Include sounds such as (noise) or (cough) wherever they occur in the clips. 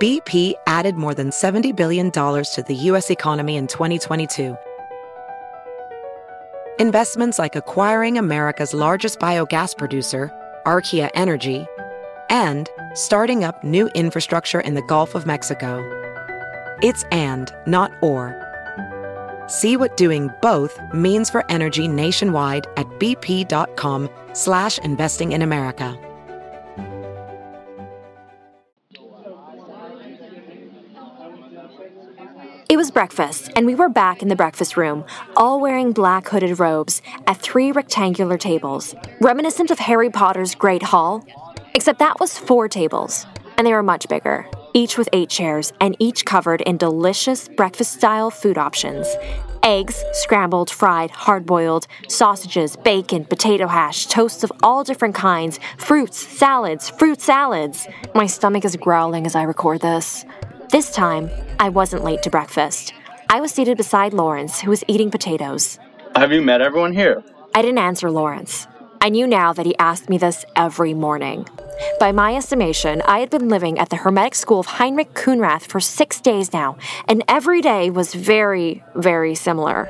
BP added more than $70 billion to the U.S. economy in 2022. Investments like acquiring America's largest biogas producer, Archaea Energy, and starting up new infrastructure in the Gulf of Mexico. It's and, not or. See what doing both means for energy nationwide at bp.com slash investing in America. It was breakfast, and we were back in the breakfast room, all wearing black hooded robes at three rectangular tables, reminiscent of Harry Potter's Great Hall. Except that was four tables, and they were much bigger, each with eight chairs, and each covered in delicious breakfast style food options eggs, scrambled, fried, hard boiled, sausages, bacon, potato hash, toasts of all different kinds, fruits, salads, fruit salads. My stomach is growling as I record this. This time, I wasn't late to breakfast. I was seated beside Lawrence, who was eating potatoes. Have you met everyone here? I didn't answer Lawrence. I knew now that he asked me this every morning. By my estimation, I had been living at the Hermetic School of Heinrich Khunrath for six days now, and every day was very, very similar.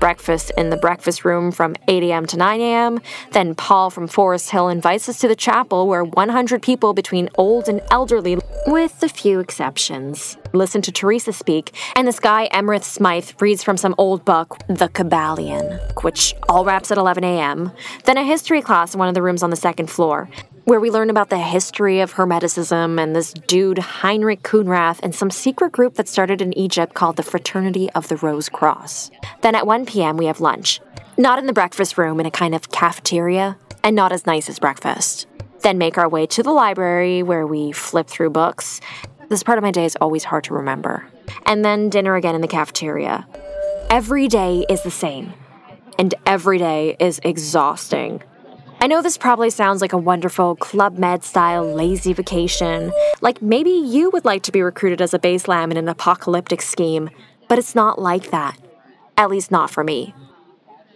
Breakfast in the breakfast room from 8 a.m. to 9 a.m. Then Paul from Forest Hill invites us to the chapel where 100 people between old and elderly, with a few exceptions, listen to Teresa speak, and this guy, Emerith Smythe, reads from some old book, The Kybalion, which all wraps at 11 a.m. Then a history class in one of the rooms on the second floor where we learn about the history of Hermeticism and this dude, Heinrich Khunrath, and some secret group that started in Egypt called the Fraternity of the Rose Cross. Then at 1 p.m., we have lunch. Not in the breakfast room in a kind of cafeteria, and not as nice as breakfast. Then make our way to the library where we flip through books. This part of my day is always hard to remember. And then dinner again in the cafeteria. Every day is the same, and every day is exhausting. I know this probably sounds like a wonderful Club Med style lazy vacation, like maybe you would like to be recruited as a base lamb in an apocalyptic scheme, but it's not like that. At least not for me.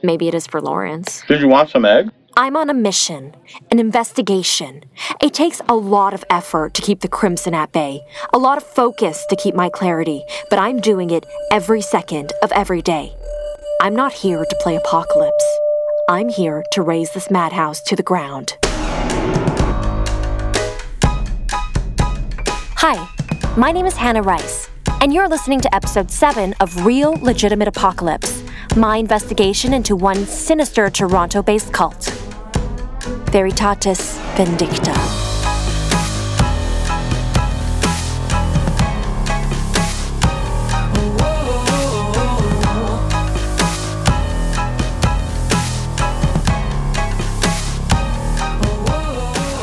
Maybe it is for Lawrence. Did you want some egg? I'm on a mission, an investigation. It takes a lot of effort to keep the Crimson at bay, a lot of focus to keep my clarity, but I'm doing it every second of every day. I'm not here to play apocalypse. I'm here to raze this madhouse to the ground. Hi, my name is Hannah Rice, and you're listening to episode 7 of Real Legitimate Apocalypse, my investigation into one sinister Toronto based cult. Veritatis Vindicta.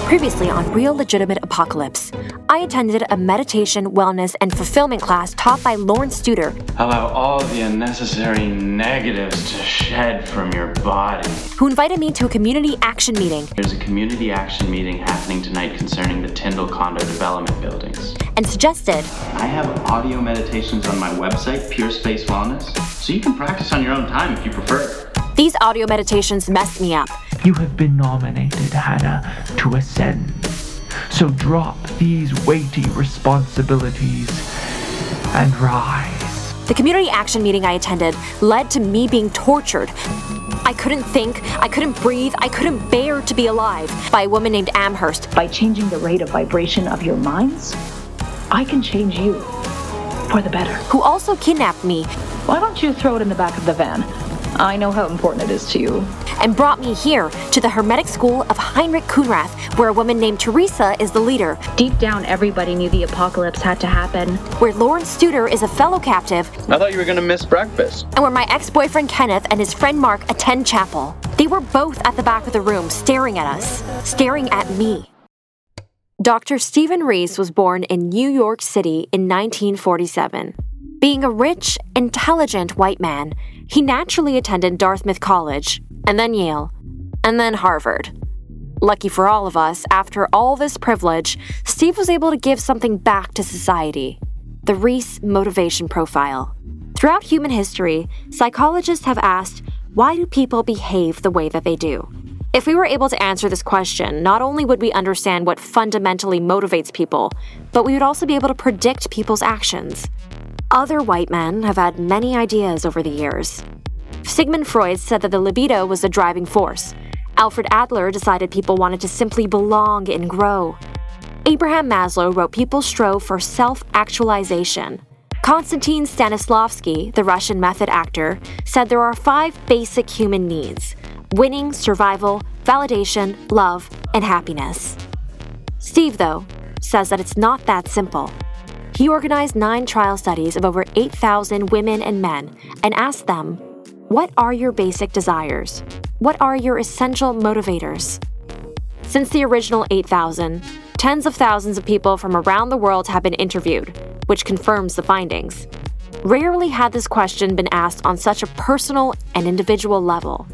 Previously on Real Legitimate Apocalypse, I attended a meditation, wellness, and fulfillment class taught by Lawrence Studer. Allow all the unnecessary negatives to shed from your body. Who invited me to a community action meeting. There's a community action meeting happening tonight concerning the Tyndall condo development buildings. And suggested I have audio meditations on my website, Pure Space Wellness, so you can practice on your own time if you prefer. These audio meditations messed me up. You have been nominated, Hannah, to ascend. So drop these weighty responsibilities and rise. The community action meeting I attended led to me being tortured. I couldn't think, I couldn't breathe, I couldn't bear to be alive by a woman named Amherst. By changing the rate of vibration of your minds, I can change you for the better. Who also kidnapped me. Why don't you throw it in the back of the van? I know how important it is to you. And brought me here to the Hermetic School of Heinrich Khunrath, where a woman named Teresa is the leader. Deep down, everybody knew the apocalypse had to happen. Where Lawrence Studer is a fellow captive. I thought you were gonna miss breakfast. And where my ex boyfriend Kenneth and his friend Mark attend chapel. They were both at the back of the room, staring at us, staring at me. Dr. Stephen Reese was born in New York City in 1947. Being a rich, intelligent white man, he naturally attended Dartmouth College, and then Yale, and then Harvard. Lucky for all of us, after all this privilege, Steve was able to give something back to society the Reese Motivation Profile. Throughout human history, psychologists have asked why do people behave the way that they do? If we were able to answer this question, not only would we understand what fundamentally motivates people, but we would also be able to predict people's actions. Other white men have had many ideas over the years. Sigmund Freud said that the libido was the driving force. Alfred Adler decided people wanted to simply belong and grow. Abraham Maslow wrote people strove for self actualization. Konstantin Stanislavski, the Russian method actor, said there are five basic human needs winning, survival, validation, love, and happiness. Steve, though, says that it's not that simple. He organized nine trial studies of over 8,000 women and men and asked them, What are your basic desires? What are your essential motivators? Since the original 8,000, tens of thousands of people from around the world have been interviewed, which confirms the findings. Rarely had this question been asked on such a personal and individual level.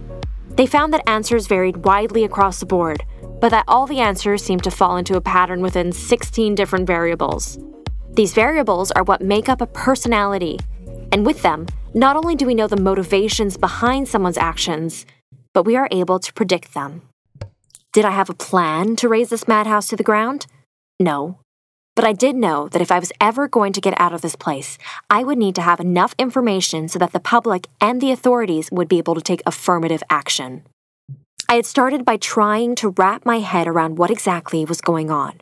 They found that answers varied widely across the board, but that all the answers seemed to fall into a pattern within 16 different variables. These variables are what make up a personality, and with them, not only do we know the motivations behind someone's actions, but we are able to predict them. Did I have a plan to raise this madhouse to the ground? No. But I did know that if I was ever going to get out of this place, I would need to have enough information so that the public and the authorities would be able to take affirmative action. I had started by trying to wrap my head around what exactly was going on.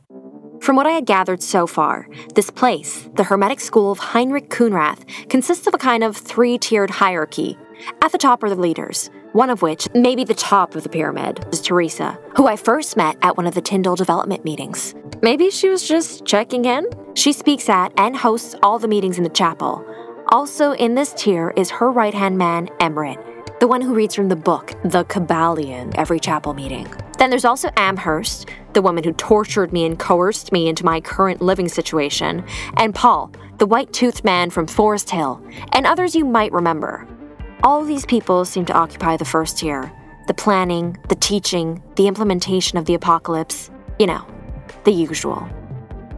From what I had gathered so far, this place, the Hermetic School of Heinrich Khunrath, consists of a kind of three tiered hierarchy. At the top are the leaders, one of which, maybe the top of the pyramid, is Teresa, who I first met at one of the Tyndall development meetings. Maybe she was just checking in? She speaks at and hosts all the meetings in the chapel. Also in this tier is her right hand man, Emrit, the one who reads from the book, The Kybalion, every chapel meeting. Then there's also Amherst, the woman who tortured me and coerced me into my current living situation, and Paul, the white toothed man from Forest Hill, and others you might remember. All these people seem to occupy the first tier the planning, the teaching, the implementation of the apocalypse, you know, the usual.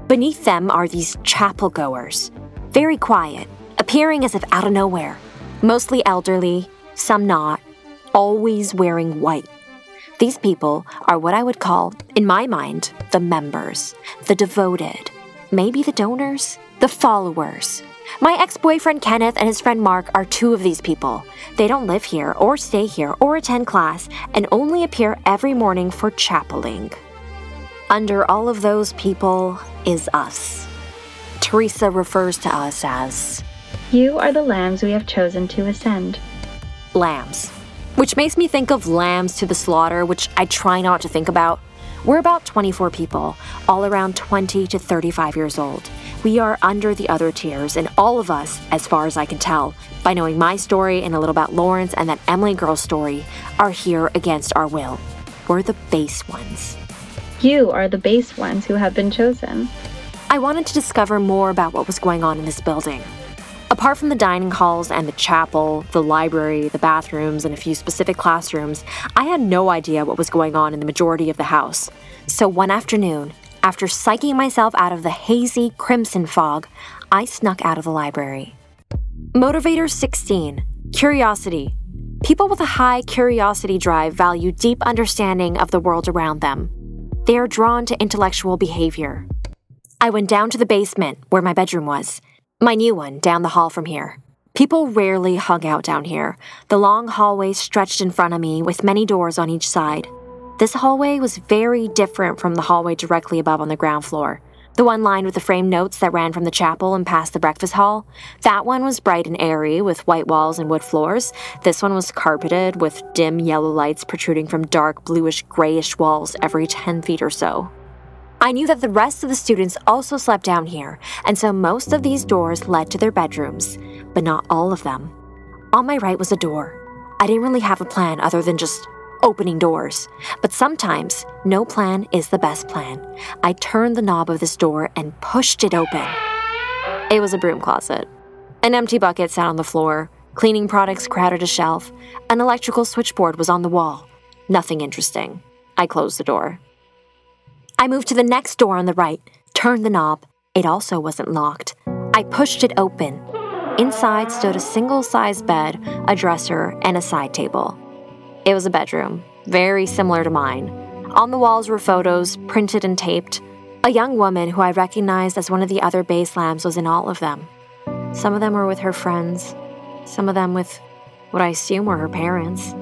Beneath them are these chapel goers, very quiet, appearing as if out of nowhere, mostly elderly, some not, always wearing white. These people are what I would call, in my mind, the members, the devoted, maybe the donors, the followers, my ex boyfriend Kenneth and his friend Mark are two of these people. They don't live here, or stay here, or attend class, and only appear every morning for chapeling. Under all of those people is us. Teresa refers to us as You are the lambs we have chosen to ascend. lambs, which makes me think of lambs to the slaughter, which I try not to think about. We're about 24 people, all around 20 to 35 years old. We are under the other tiers, and all of us, as far as I can tell, by knowing my story and a little about Lawrence and that Emily girl's story, are here against our will. We're the base ones. You are the base ones who have been chosen. I wanted to discover more about what was going on in this building. Apart from the dining halls and the chapel, the library, the bathrooms, and a few specific classrooms, I had no idea what was going on in the majority of the house. So one afternoon, after psyching myself out of the hazy crimson fog, I snuck out of the library. Motivator 16 Curiosity. People with a high curiosity drive value deep understanding of the world around them. They are drawn to intellectual behavior. I went down to the basement where my bedroom was, my new one down the hall from here. People rarely hung out down here. The long hallway stretched in front of me with many doors on each side. This hallway was very different from the hallway directly above on the ground floor. The one lined with the framed notes that ran from the chapel and past the breakfast hall. That one was bright and airy with white walls and wood floors. This one was carpeted with dim yellow lights protruding from dark bluish grayish walls every 10 feet or so. I knew that the rest of the students also slept down here, and so most of these doors led to their bedrooms, but not all of them. On my right was a door. I didn't really have a plan other than just opening doors. But sometimes, no plan is the best plan. I turned the knob of this door and pushed it open. It was a broom closet. An empty bucket sat on the floor, cleaning products crowded a shelf, an electrical switchboard was on the wall. Nothing interesting. I closed the door. I moved to the next door on the right, turned the knob. It also wasn't locked. I pushed it open. Inside stood a single sized bed, a dresser, and a side table. It was a bedroom, very similar to mine. On the walls were photos, printed and taped. A young woman who I recognized as one of the other base lambs was in all of them. Some of them were with her friends, some of them with what I assume were her parents.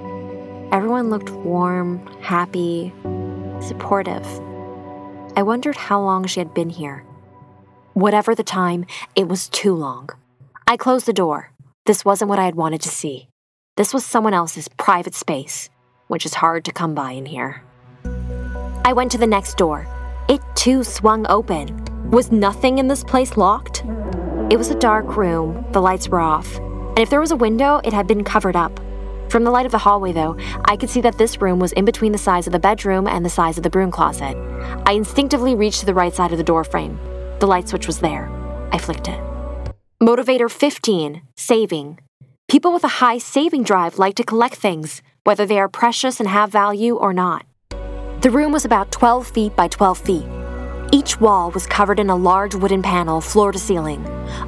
Everyone looked warm, happy, supportive. I wondered how long she had been here. Whatever the time, it was too long. I closed the door. This wasn't what I had wanted to see. This was someone else's private space, which is hard to come by in here. I went to the next door. It too swung open. Was nothing in this place locked? It was a dark room, the lights were off, and if there was a window, it had been covered up. From the light of the hallway, though, I could see that this room was in between the size of the bedroom and the size of the broom closet. I instinctively reached to the right side of the door frame. The light switch was there. I flicked it. Motivator 15 Saving. People with a high saving drive like to collect things, whether they are precious and have value or not. The room was about 12 feet by 12 feet. Each wall was covered in a large wooden panel, floor to ceiling.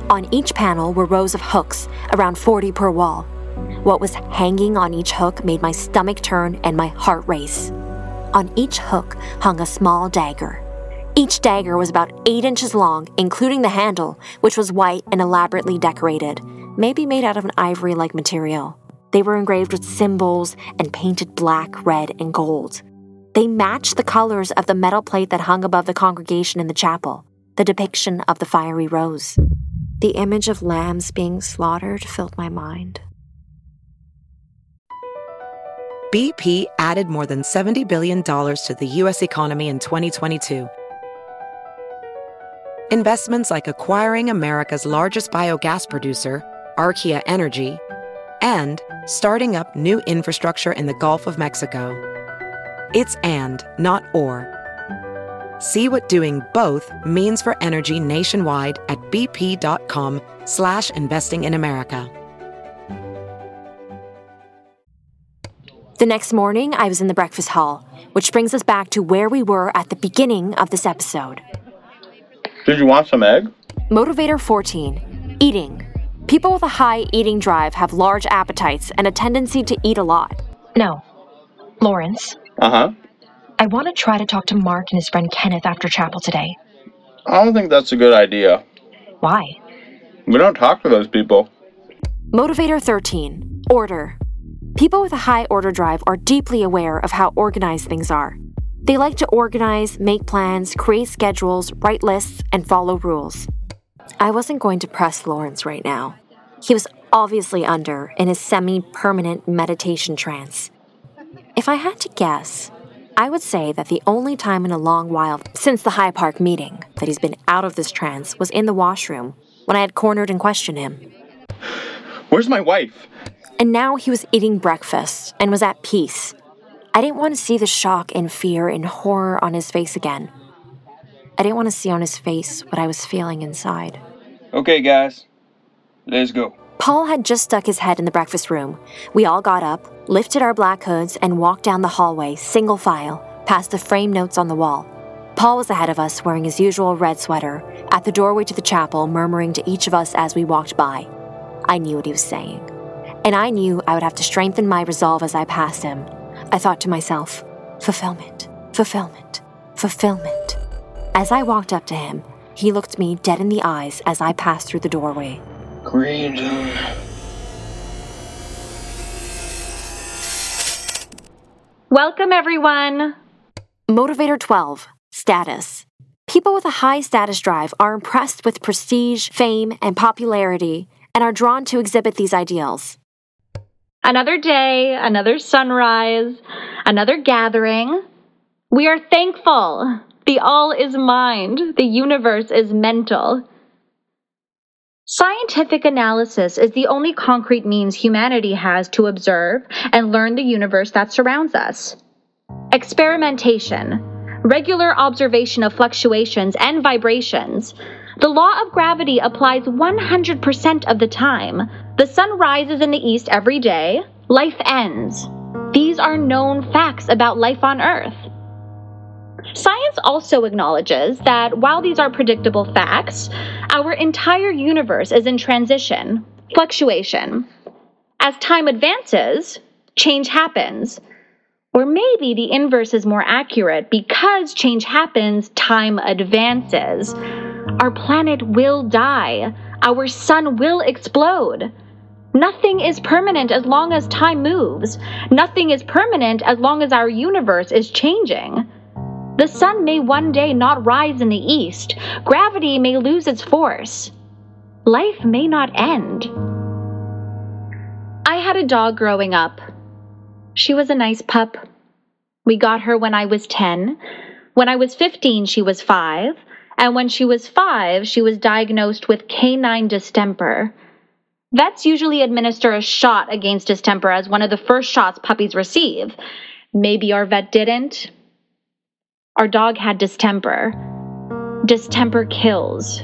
On each panel were rows of hooks, around 40 per wall. What was hanging on each hook made my stomach turn and my heart race. On each hook hung a small dagger. Each dagger was about 8 inches long, including the handle, which was white and elaborately decorated, maybe made out of an ivory like material. They were engraved with symbols and painted black, red, and gold. They matched the colors of the metal plate that hung above the congregation in the chapel, the depiction of the fiery rose. The image of lambs being slaughtered filled my mind. BP added more than $70 billion to the U.S. economy in 2022. Investments like acquiring America's largest biogas producer, Archaea Energy, and starting up new infrastructure in the Gulf of Mexico. It's and, not or. See what doing both means for energy nationwide at bp.com slash investing in America. The next morning, I was in the breakfast hall, which brings us back to where we were at the beginning of this episode. Did you want some egg? Motivator 14 Eating. People with a high eating drive have large appetites and a tendency to eat a lot. No. Lawrence, Uh huh. I want to try to talk to Mark and his friend Kenneth after chapel today. I don't think that's a good idea. Why? We don't talk to those people. Motivator 13 Order. People with a high order drive are deeply aware of how organized things are. They like to organize, make plans, create schedules, write lists, and follow rules. I wasn't going to press Lawrence right now. He was obviously under in his semi permanent meditation trance. If I had to guess, I would say that the only time in a long while since the High Park meeting that he's been out of this trance was in the washroom when I had cornered and questioned him. Where's my wife? And now he was eating breakfast and was at peace. I didn't want to see the shock and fear and horror on his face again. I didn't want to see on his face what I was feeling inside. Okay, guys. Let's go. Paul had just stuck his head in the breakfast room. We all got up, lifted our black hoods, and walked down the hallway, single file, past the frame notes on the wall. Paul was ahead of us, wearing his usual red sweater, at the doorway to the chapel, murmuring to each of us as we walked by. I knew what he was saying. And I knew I would have to strengthen my resolve as I passed him. I thought to myself, fulfillment, fulfillment, fulfillment. As I walked up to him, he looked me dead in the eyes as I passed through the doorway. Green zone. Welcome, everyone. Motivator 12 Status. People with a high status drive are impressed with prestige, fame, and popularity and are drawn to exhibit these ideals. Another day, another sunrise, another gathering. We are thankful. The all is mind, the universe is mental. Scientific analysis is the only concrete means humanity has to observe and learn the universe that surrounds us. Experimentation, regular observation of fluctuations and vibrations. The law of gravity applies 100% of the time. The sun rises in the east every day, life ends. These are known facts about life on Earth. Science also acknowledges that while these are predictable facts, our entire universe is in transition, fluctuation. As time advances, change happens. Or maybe the inverse is more accurate because change happens, time advances. Our planet will die. Our sun will explode. Nothing is permanent as long as time moves. Nothing is permanent as long as our universe is changing. The sun may one day not rise in the east. Gravity may lose its force. Life may not end. I had a dog growing up. She was a nice pup. We got her when I was 10. When I was 15, she was 5. And when she was 5, she was diagnosed with canine distemper. Vets usually administer a shot against distemper as one of the first shots puppies receive. Maybe our vet didn't. Our dog had distemper. Distemper kills.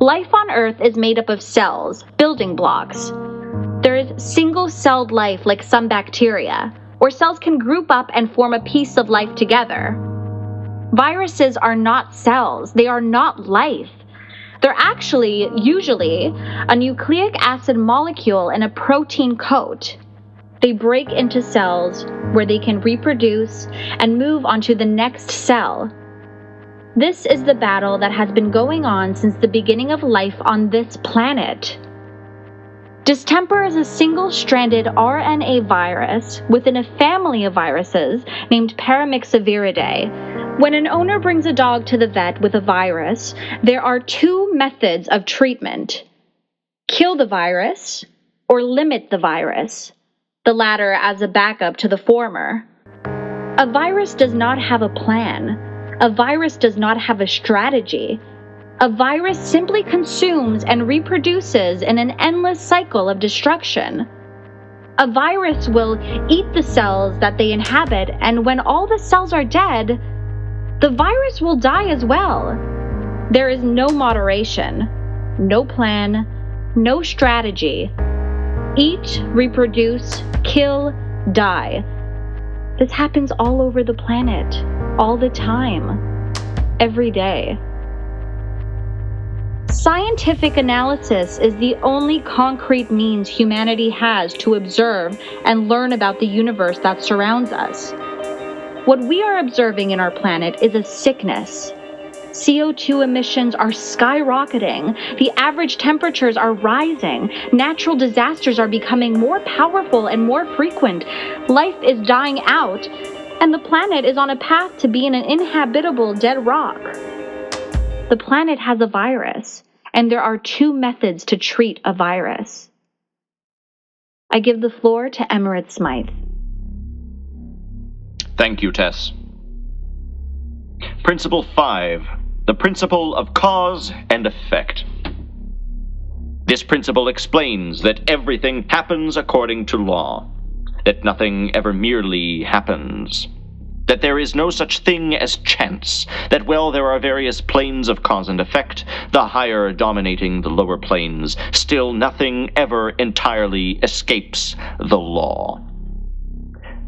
Life on Earth is made up of cells, building blocks. There is single celled life like some bacteria, where cells can group up and form a piece of life together. Viruses are not cells, they are not life. They're actually, usually, a nucleic acid molecule in a protein coat. They break into cells where they can reproduce and move on to the next cell. This is the battle that has been going on since the beginning of life on this planet. Distemper is a single stranded RNA virus within a family of viruses named Paramyxoviridae. When an owner brings a dog to the vet with a virus, there are two methods of treatment kill the virus or limit the virus the latter as a backup to the former. A virus does not have a plan. A virus does not have a strategy. A virus simply consumes and reproduces in an endless cycle of destruction. A virus will eat the cells that they inhabit, and when all the cells are dead, the virus will die as well. There is no moderation, no plan, no strategy, Eat, reproduce, kill, die. This happens all over the planet, all the time, every day. Scientific analysis is the only concrete means humanity has to observe and learn about the universe that surrounds us. What we are observing in our planet is a sickness, CO2 emissions are skyrocketing. The average temperatures are rising. Natural disasters are becoming more powerful and more frequent. Life is dying out, and the planet is on a path to being an inhabitable dead rock. The planet has a virus, and there are two methods to treat a virus. I give the floor to Emerald Smythe. Thank you, Tess. Principle 5 the principle of cause and effect. This principle explains that everything happens according to law, that nothing ever merely happens, that there is no such thing as chance, that while there are various planes of cause and effect, the higher dominating the lower planes, still nothing ever entirely escapes the law.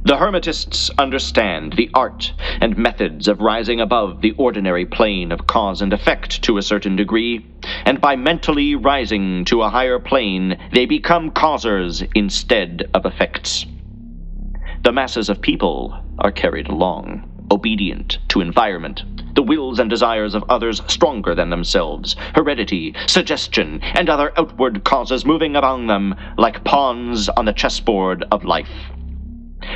The Hermetists understand the art and methods of rising above the ordinary plane of cause and effect to a certain degree, and by mentally rising to a higher plane, they become causers instead of effects. The masses of people are carried along, obedient to environment, the wills and desires of others stronger than themselves, heredity, suggestion, and other outward causes moving among them like pawns on the chessboard of life.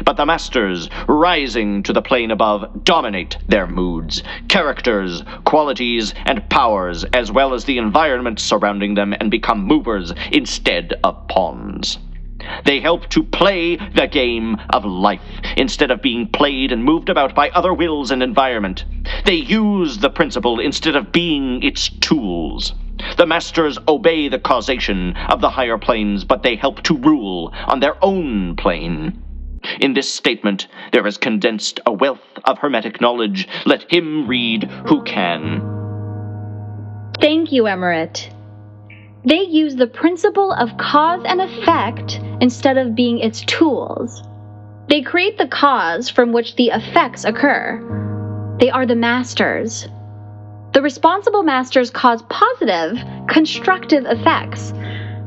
But the masters, rising to the plane above, dominate their moods, characters, qualities, and powers, as well as the environment surrounding them, and become movers instead of pawns. They help to play the game of life instead of being played and moved about by other wills and environment. They use the principle instead of being its tools. The masters obey the causation of the higher planes, but they help to rule on their own plane. In this statement, there is condensed a wealth of Hermetic knowledge. Let him read who can. Thank you, Emirate. They use the principle of cause and effect instead of being its tools. They create the cause from which the effects occur. They are the masters. The responsible masters cause positive, constructive effects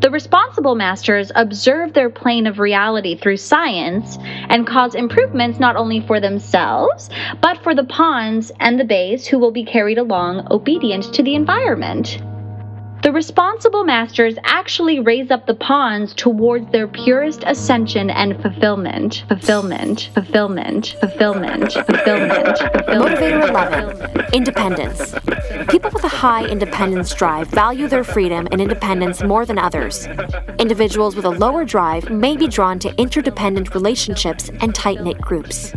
The responsible masters observe their plane of reality through science and cause improvements not only for themselves, but for the pawns and the bays who will be carried along obedient to the environment. The responsible masters actually raise up the pawns towards their purest ascension and fulfillment. Fulfillment, fulfillment, fulfillment, fulfillment, fulfillment. Motivator 11 Independence. People with a high independence drive value their freedom and independence more than others. Individuals with a lower drive may be drawn to interdependent relationships and tight knit groups.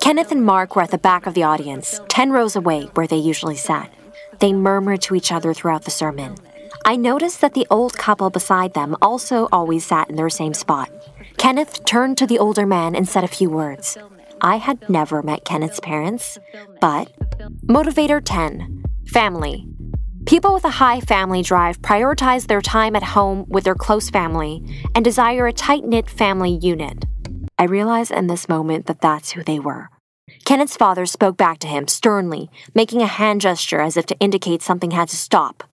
Kenneth and Mark were at the back of the audience, 10 rows away where they usually sat. They murmured to each other throughout the sermon. I noticed that the old couple beside them also always sat in their same spot. Kenneth turned to the older man and said a few words. I had never met Kenneth's parents, but. Motivator 10 Family. People with a high family drive prioritize their time at home with their close family and desire a tight knit family unit. I realize in this moment that that's who they were. Kenneth's father spoke back to him sternly, making a hand gesture as if to indicate something had to stop.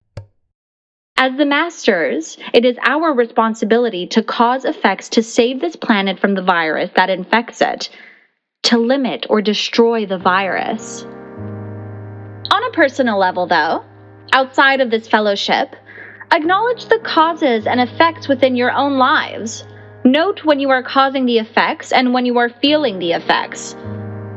As the masters, it is our responsibility to cause effects to save this planet from the virus that infects it, to limit or destroy the virus. On a personal level, though, outside of this fellowship, acknowledge the causes and effects within your own lives. Note when you are causing the effects and when you are feeling the effects.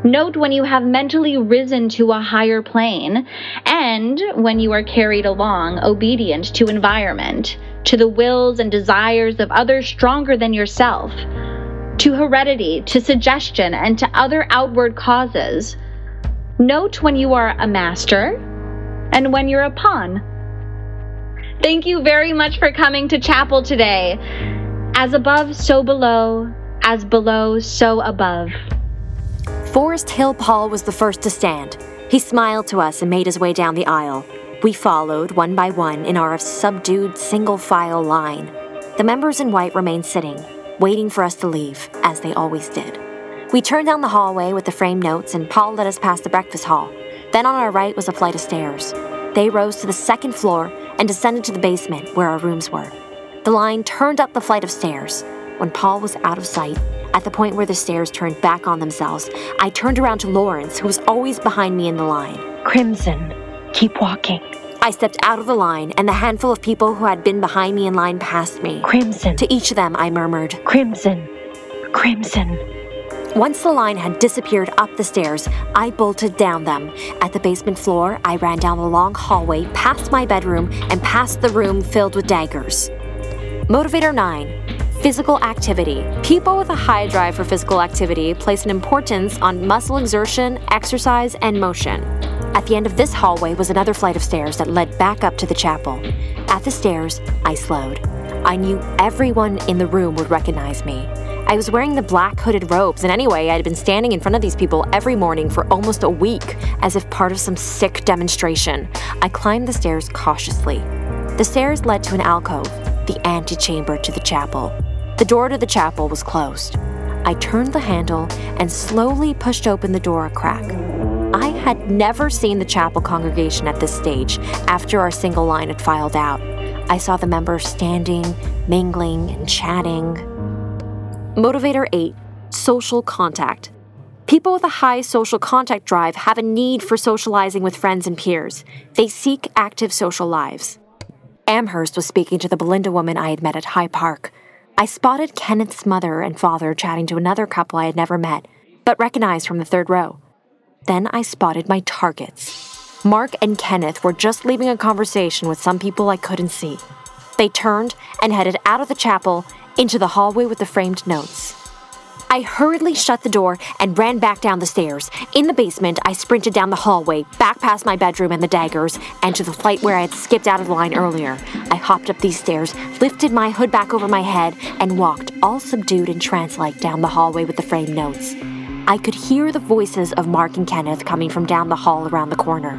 Note when you have mentally risen to a higher plane and when you are carried along obedient to environment, to the wills and desires of others stronger than yourself, to heredity, to suggestion, and to other outward causes. Note when you are a master and when you're a pawn. Thank you very much for coming to chapel today. As above, so below, as below, so above. Forest Hill Paul was the first to stand. He smiled to us and made his way down the aisle. We followed, one by one, in our subdued single file line. The members in white remained sitting, waiting for us to leave, as they always did. We turned down the hallway with the framed notes, and Paul led us past the breakfast hall. Then on our right was a flight of stairs. They rose to the second floor and descended to the basement where our rooms were. The line turned up the flight of stairs. When Paul was out of sight, at the point where the stairs turned back on themselves, I turned around to Lawrence, who was always behind me in the line. Crimson, keep walking. I stepped out of the line, and the handful of people who had been behind me in line passed me. Crimson. To each of them, I murmured, Crimson, Crimson. Once the line had disappeared up the stairs, I bolted down them. At the basement floor, I ran down the long hallway, past my bedroom, and past the room filled with daggers. Motivator 9 Physical activity. People with a high drive for physical activity place an importance on muscle exertion, exercise, and motion. At the end of this hallway was another flight of stairs that led back up to the chapel. At the stairs, I slowed. I knew everyone in the room would recognize me. I was wearing the black hooded robes, and anyway, I had been standing in front of these people every morning for almost a week, as if part of some sick demonstration. I climbed the stairs cautiously. The stairs led to an alcove, the antechamber to the chapel. The door to the chapel was closed. I turned the handle and slowly pushed open the door a crack. I had never seen the chapel congregation at this stage after our single line had filed out. I saw the members standing, mingling, and chatting. Motivator 8 Social contact. People with a high social contact drive have a need for socializing with friends and peers. They seek active social lives. Amherst was speaking to the Belinda woman I had met at High Park. I spotted Kenneth's mother and father chatting to another couple I had never met, but recognized from the third row. Then I spotted my targets. Mark and Kenneth were just leaving a conversation with some people I couldn't see. They turned and headed out of the chapel into the hallway with the framed notes. I hurriedly shut the door and ran back down the stairs. In the basement, I sprinted down the hallway, back past my bedroom and the daggers, and to the flight where I had skipped out of line earlier. I hopped up these stairs, lifted my hood back over my head, and walked, all subdued and trance like, down the hallway with the framed notes. I could hear the voices of Mark and Kenneth coming from down the hall around the corner.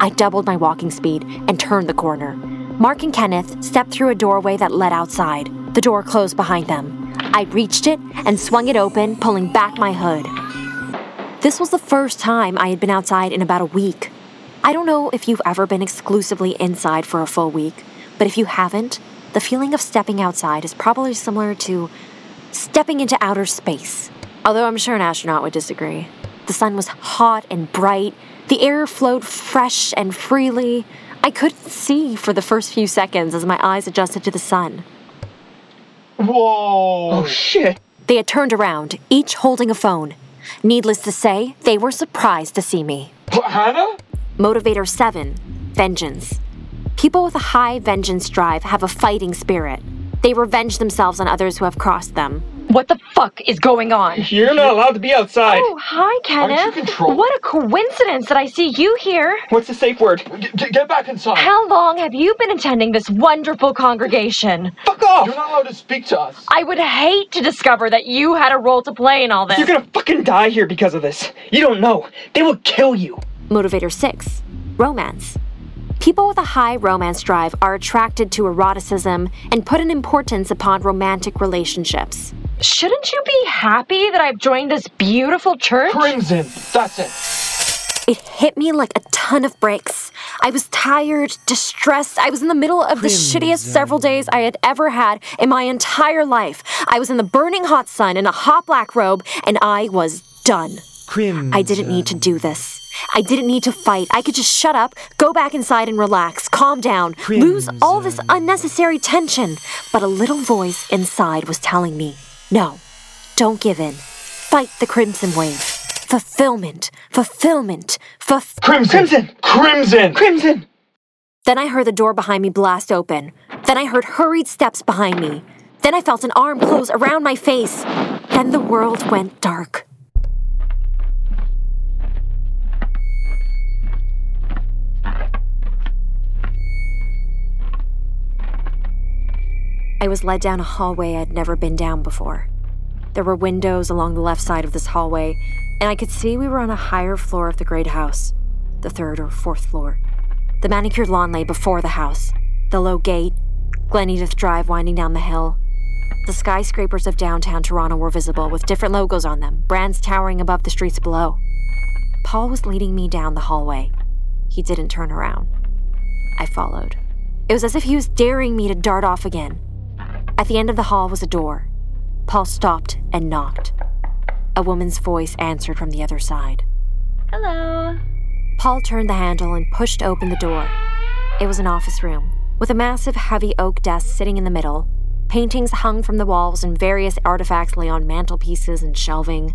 I doubled my walking speed and turned the corner. Mark and Kenneth stepped through a doorway that led outside. The door closed behind them. I reached it and swung it open, pulling back my hood. This was the first time I had been outside in about a week. I don't know if you've ever been exclusively inside for a full week, but if you haven't, the feeling of stepping outside is probably similar to stepping into outer space. Although I'm sure an astronaut would disagree. The sun was hot and bright, the air flowed fresh and freely. I couldn't see for the first few seconds as my eyes adjusted to the sun. Whoa! Oh shit! They had turned around, each holding a phone. Needless to say, they were surprised to see me. Hannah? Motivator 7 Vengeance. People with a high vengeance drive have a fighting spirit. They revenge themselves on others who have crossed them. What the fuck is going on? You're not allowed to be outside. Oh, hi, Kenneth. controlled? What a coincidence that I see you here. What's the safe word? G- get back inside. How long have you been attending this wonderful congregation? Fuck off! You're not allowed to speak to us. I would hate to discover that you had a role to play in all this. You're gonna fucking die here because of this. You don't know. They will kill you. Motivator 6 Romance. People with a high romance drive are attracted to eroticism and put an importance upon romantic relationships. Shouldn't you be happy that I've joined this beautiful church? Crimson. That's it. It hit me like a ton of bricks. I was tired, distressed. I was in the middle of the shittiest several days I had ever had in my entire life. I was in the burning hot sun in a hot black robe, and I was done. Crimson. I didn't need to do this. I didn't need to fight. I could just shut up, go back inside and relax, calm down, lose all this unnecessary tension. But a little voice inside was telling me, no, don't give in. Fight the crimson wave. Fulfillment, fulfillment, fulf. Crimson. Crimson. Crimson. Crimson. Then I heard the door behind me blast open. Then I heard hurried steps behind me. Then I felt an arm close around my face. Then the world went dark. I was led down a hallway I'd never been down before. There were windows along the left side of this hallway, and I could see we were on a higher floor of the great house, the third or fourth floor. The manicured lawn lay before the house, the low gate, Glen Edith Drive winding down the hill. The skyscrapers of downtown Toronto were visible with different logos on them, brands towering above the streets below. Paul was leading me down the hallway. He didn't turn around. I followed. It was as if he was daring me to dart off again. At the end of the hall was a door. Paul stopped and knocked. A woman's voice answered from the other side. Hello. Paul turned the handle and pushed open the door. It was an office room, with a massive, heavy oak desk sitting in the middle. Paintings hung from the walls and various artifacts lay on mantelpieces and shelving.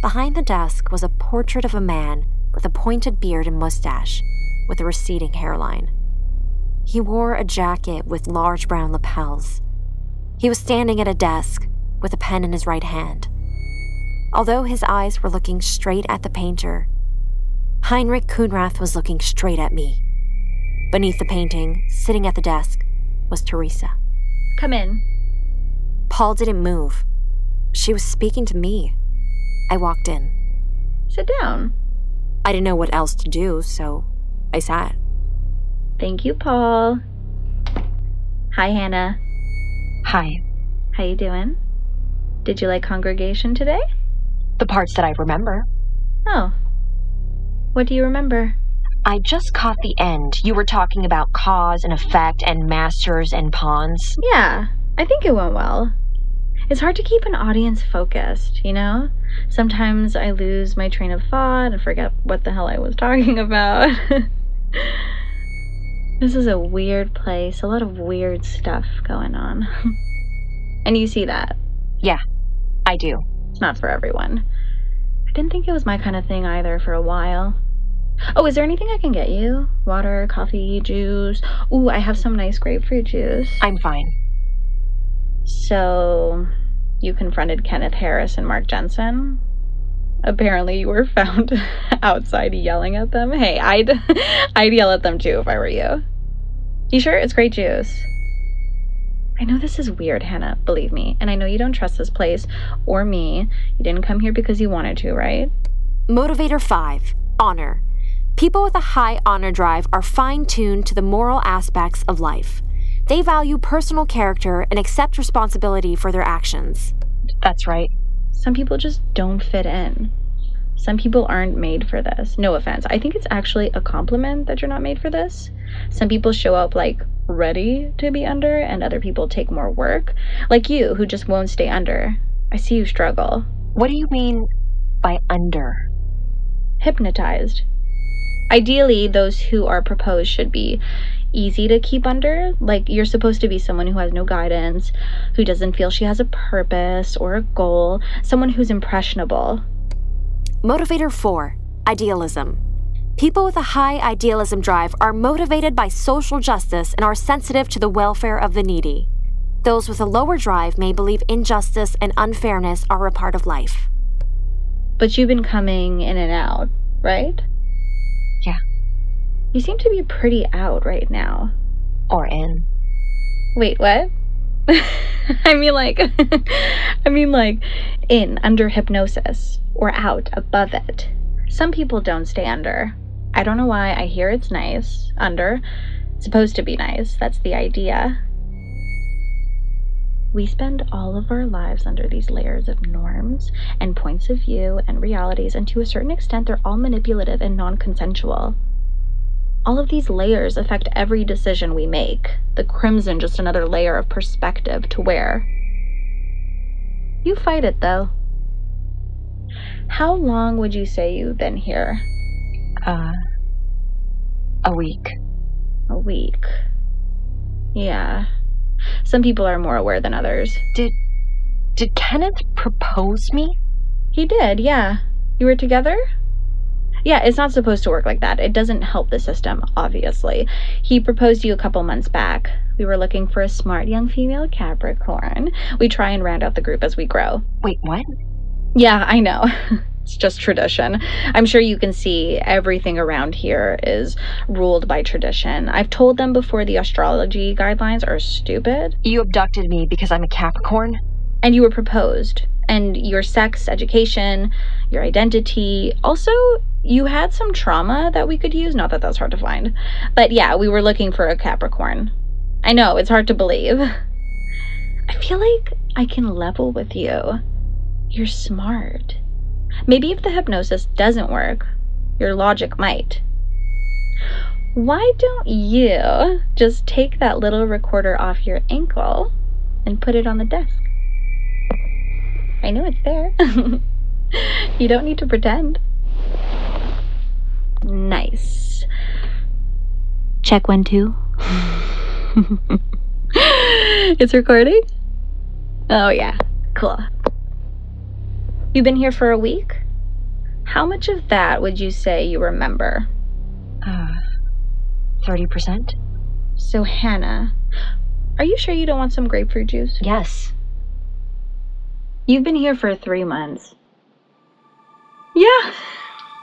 Behind the desk was a portrait of a man with a pointed beard and mustache, with a receding hairline. He wore a jacket with large brown lapels. He was standing at a desk with a pen in his right hand. Although his eyes were looking straight at the painter, Heinrich Khunrath was looking straight at me. Beneath the painting, sitting at the desk, was Teresa. Come in. Paul didn't move. She was speaking to me. I walked in. Sit down. I didn't know what else to do, so I sat. Thank you, Paul. Hi, Hannah. Hi. How you doing? Did you like congregation today? The parts that I remember. Oh. What do you remember? I just caught the end. You were talking about cause and effect and masters and pawns. Yeah, I think it went well. It's hard to keep an audience focused, you know? Sometimes I lose my train of thought and forget what the hell I was talking (laughs) about. This is a weird place, a lot of weird stuff going on. (laughs) and you see that. Yeah, I do. It's not for everyone. I didn't think it was my kind of thing either for a while. Oh, is there anything I can get you? Water, coffee, juice? Ooh, I have some nice grapefruit juice. I'm fine. So, you confronted Kenneth Harris and Mark Jensen? Apparently, you were found (laughs) outside yelling at them. Hey, I'd (laughs) I'd yell at them too if I were you. You sure it's great juice? I know this is weird, Hannah, believe me. And I know you don't trust this place or me. You didn't come here because you wanted to, right? Motivator 5 Honor. People with a high honor drive are fine tuned to the moral aspects of life. They value personal character and accept responsibility for their actions. That's right. Some people just don't fit in. Some people aren't made for this. No offense. I think it's actually a compliment that you're not made for this. Some people show up like ready to be under and other people take more work. Like you, who just won't stay under. I see you struggle. What do you mean by under? Hypnotized. Ideally, those who are proposed should be easy to keep under. Like, you're supposed to be someone who has no guidance, who doesn't feel she has a purpose or a goal, someone who's impressionable. Motivator 4 Idealism. People with a high idealism drive are motivated by social justice and are sensitive to the welfare of the needy. Those with a lower drive may believe injustice and unfairness are a part of life. But you've been coming in and out, right? You seem to be pretty out right now. Or in. Wait, what? (laughs) I mean, like, (laughs) I mean, like, in, under hypnosis, or out, above it. Some people don't stay under. I don't know why. I hear it's nice. Under. It's supposed to be nice. That's the idea. We spend all of our lives under these layers of norms and points of view and realities, and to a certain extent, they're all manipulative and non consensual. All of these layers affect every decision we make. The crimson, just another layer of perspective to wear. You fight it, though. How long would you say you've been here? Uh, a week. A week. Yeah. Some people are more aware than others. Did did Kenneth propose me? He did, yeah. You were together? Yeah, it's not supposed to work like that. It doesn't help the system, obviously. He proposed to you a couple months back. We were looking for a smart young female Capricorn. We try and round out the group as we grow. Wait, what? Yeah, I know. (laughs) it's just tradition. I'm sure you can see everything around here is ruled by tradition. I've told them before the astrology guidelines are stupid. You abducted me because I'm a Capricorn? And you were proposed. And your sex, education, your identity. Also, you had some trauma that we could use. Not that that's hard to find. But yeah, we were looking for a Capricorn. I know, it's hard to believe. I feel like I can level with you. You're smart. Maybe if the hypnosis doesn't work, your logic might. Why don't you just take that little recorder off your ankle and put it on the desk? I know it's there. (laughs) you don't need to pretend. Nice. Check one, two. (laughs) it's recording? Oh, yeah. Cool. You've been here for a week? How much of that would you say you remember? Uh, 30%? So, Hannah, are you sure you don't want some grapefruit juice? Yes. You've been here for three months. Yeah.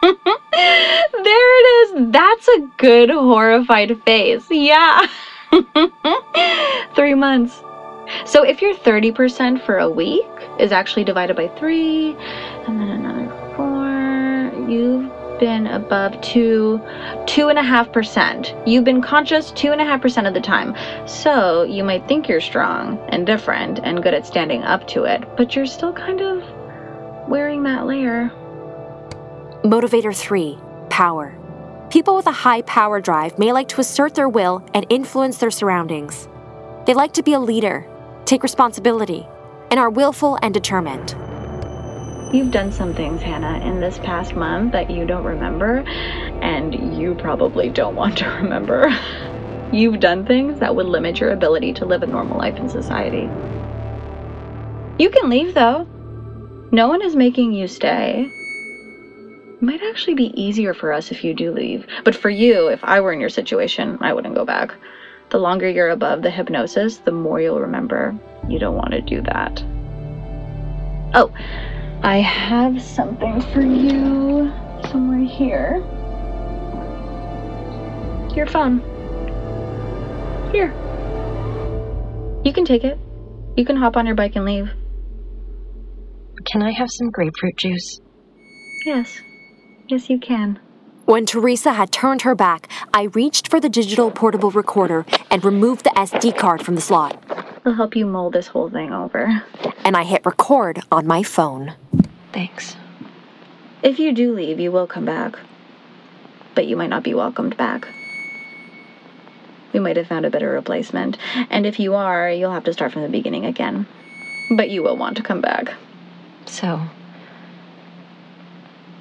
(laughs) there it is. That's a good horrified face. Yeah. (laughs) three months. So if you're 30% for a week is actually divided by three, and then another four, you've been above two, two and a half percent. You've been conscious two and a half percent of the time. So you might think you're strong and different and good at standing up to it, but you're still kind of wearing that layer. Motivator 3 Power. People with a high power drive may like to assert their will and influence their surroundings. They like to be a leader, take responsibility, and are willful and determined. You've done some things, Hannah, in this past month that you don't remember, and you probably don't want to (laughs) remember. You've done things that would limit your ability to live a normal life in society. You can leave, though. No one is making you stay. It might actually be easier for us if you do leave. But for you, if I were in your situation, I wouldn't go back. The longer you're above the hypnosis, the more you'll remember. You don't want to do that. Oh, I have something for you somewhere here. Your phone. Here. You can take it. You can hop on your bike and leave. Can I have some grapefruit juice? Yes. Yes, you can. When Teresa had turned her back, I reached for the digital portable recorder and removed the SD card from the slot. It'll help you mull this whole thing over. And I hit record on my phone. Thanks. If you do leave, you will come back. But you might not be welcomed back. we might have found a better replacement. And if you are, you'll have to start from the beginning again. But you will want to come back. So,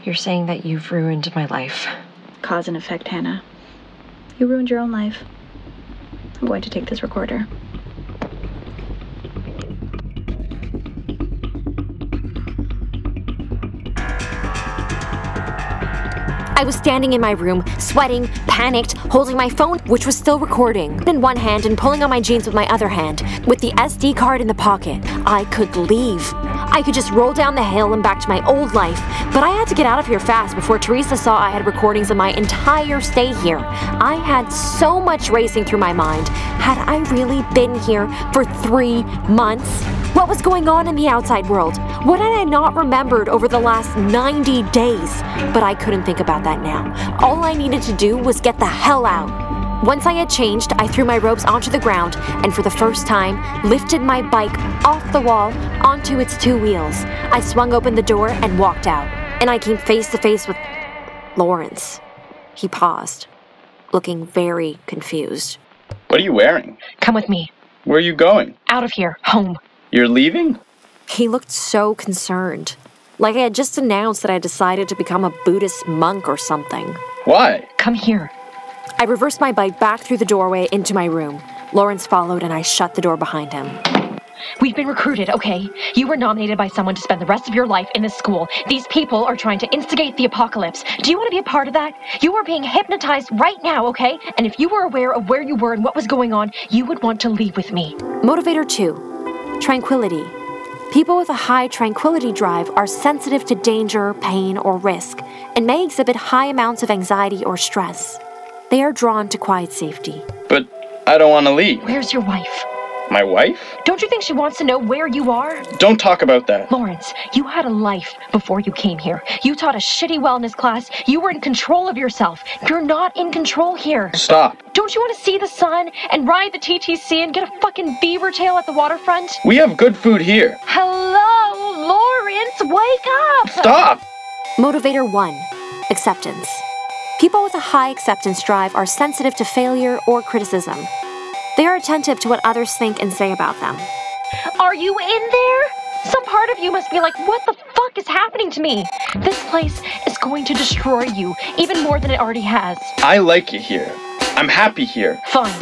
you're saying that you've ruined my life? Cause and effect, Hannah. You ruined your own life. I'm going to take this recorder. I was standing in my room, sweating, panicked, holding my phone, which was still recording, in one hand and pulling on my jeans with my other hand. With the SD card in the pocket, I could leave. I could just roll down the hill and back to my old life, but I had to get out of here fast before Teresa saw I had recordings of my entire stay here. I had so much racing through my mind. Had I really been here for three months? What was going on in the outside world? What had I not remembered over the last 90 days? But I couldn't think about that now. All I needed to do was get the hell out. Once I had changed, I threw my robes onto the ground and for the first time lifted my bike off the wall onto its two wheels. I swung open the door and walked out, and I came face to face with Lawrence. He paused, looking very confused. What are you wearing? Come with me. Where are you going? Out of here. Home. You're leaving? He looked so concerned, like I had just announced that I decided to become a Buddhist monk or something. Why? Come here. I reversed my bike back through the doorway into my room. Lawrence followed and I shut the door behind him. We've been recruited, okay? You were nominated by someone to spend the rest of your life in this school. These people are trying to instigate the apocalypse. Do you want to be a part of that? You are being hypnotized right now, okay? And if you were aware of where you were and what was going on, you would want to leave with me. Motivator 2 Tranquility. People with a high tranquility drive are sensitive to danger, pain, or risk, and may exhibit high amounts of anxiety or stress. They are drawn to quiet safety. But I don't want to leave. Where's your wife? My wife? Don't you think she wants to know where you are? Don't talk about that. Lawrence, you had a life before you came here. You taught a shitty wellness class. You were in control of yourself. You're not in control here. Stop. Don't you want to see the sun and ride the TTC and get a fucking beaver tail at the waterfront? We have good food here. Hello, Lawrence, wake up! Stop! Motivator 1 Acceptance. People with a high acceptance drive are sensitive to failure or criticism. They are attentive to what others think and say about them. Are you in there? Some part of you must be like, what the fuck is happening to me? This place is going to destroy you, even more than it already has. I like it here. I'm happy here. Fine.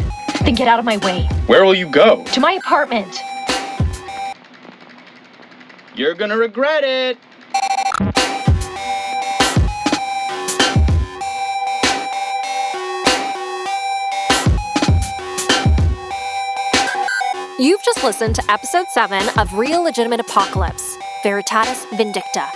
Then get out of my way. Where will you go? To my apartment. You're gonna regret it. You've just listened to episode 7 of Real Legitimate Apocalypse Veritatis Vindicta.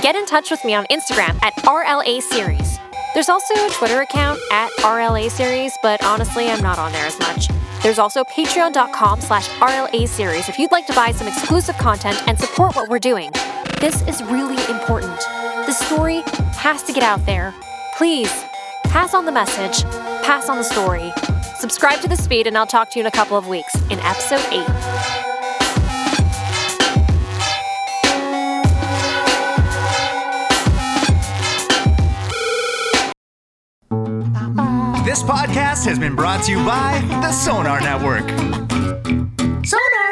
Get in touch with me on Instagram at RLA Series. There's also a Twitter account at RLA Series, but honestly, I'm not on there as much. There's also patreon.com slash RLA Series if you'd like to buy some exclusive content and support what we're doing. This is really important. The story has to get out there. Please, pass on the message, pass on the story. Subscribe to The Speed, and I'll talk to you in a couple of weeks in episode 8. This podcast has been brought to you by the Sonar Network. Sonar!